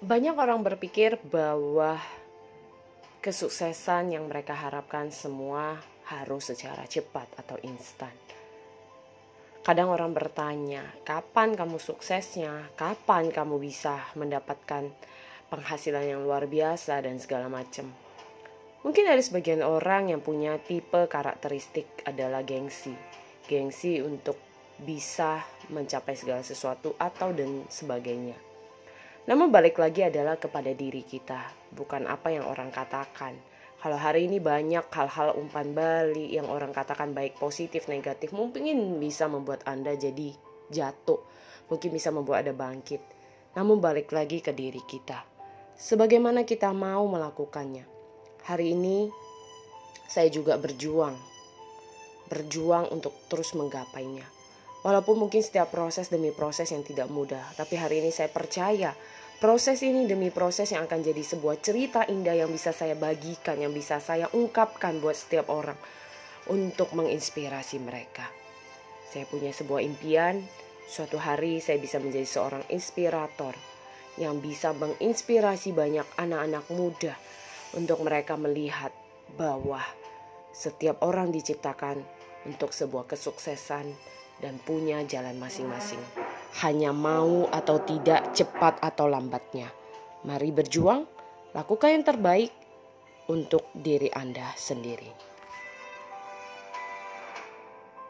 Banyak orang berpikir bahwa kesuksesan yang mereka harapkan semua harus secara cepat atau instan. Kadang orang bertanya, kapan kamu suksesnya? Kapan kamu bisa mendapatkan penghasilan yang luar biasa dan segala macam? Mungkin ada sebagian orang yang punya tipe karakteristik adalah gengsi. Gengsi untuk bisa mencapai segala sesuatu atau dan sebagainya. Namun balik lagi adalah kepada diri kita, bukan apa yang orang katakan. Kalau hari ini banyak hal-hal umpan balik yang orang katakan baik positif negatif, mungkin bisa membuat Anda jadi jatuh, mungkin bisa membuat Anda bangkit. Namun balik lagi ke diri kita. Sebagaimana kita mau melakukannya. Hari ini saya juga berjuang. Berjuang untuk terus menggapainya Walaupun mungkin setiap proses demi proses yang tidak mudah, tapi hari ini saya percaya proses ini demi proses yang akan jadi sebuah cerita indah yang bisa saya bagikan, yang bisa saya ungkapkan buat setiap orang untuk menginspirasi mereka. Saya punya sebuah impian, suatu hari saya bisa menjadi seorang inspirator yang bisa menginspirasi banyak anak-anak muda untuk mereka melihat bahwa setiap orang diciptakan untuk sebuah kesuksesan dan punya jalan masing-masing. Hanya mau atau tidak, cepat atau lambatnya. Mari berjuang, lakukan yang terbaik untuk diri Anda sendiri.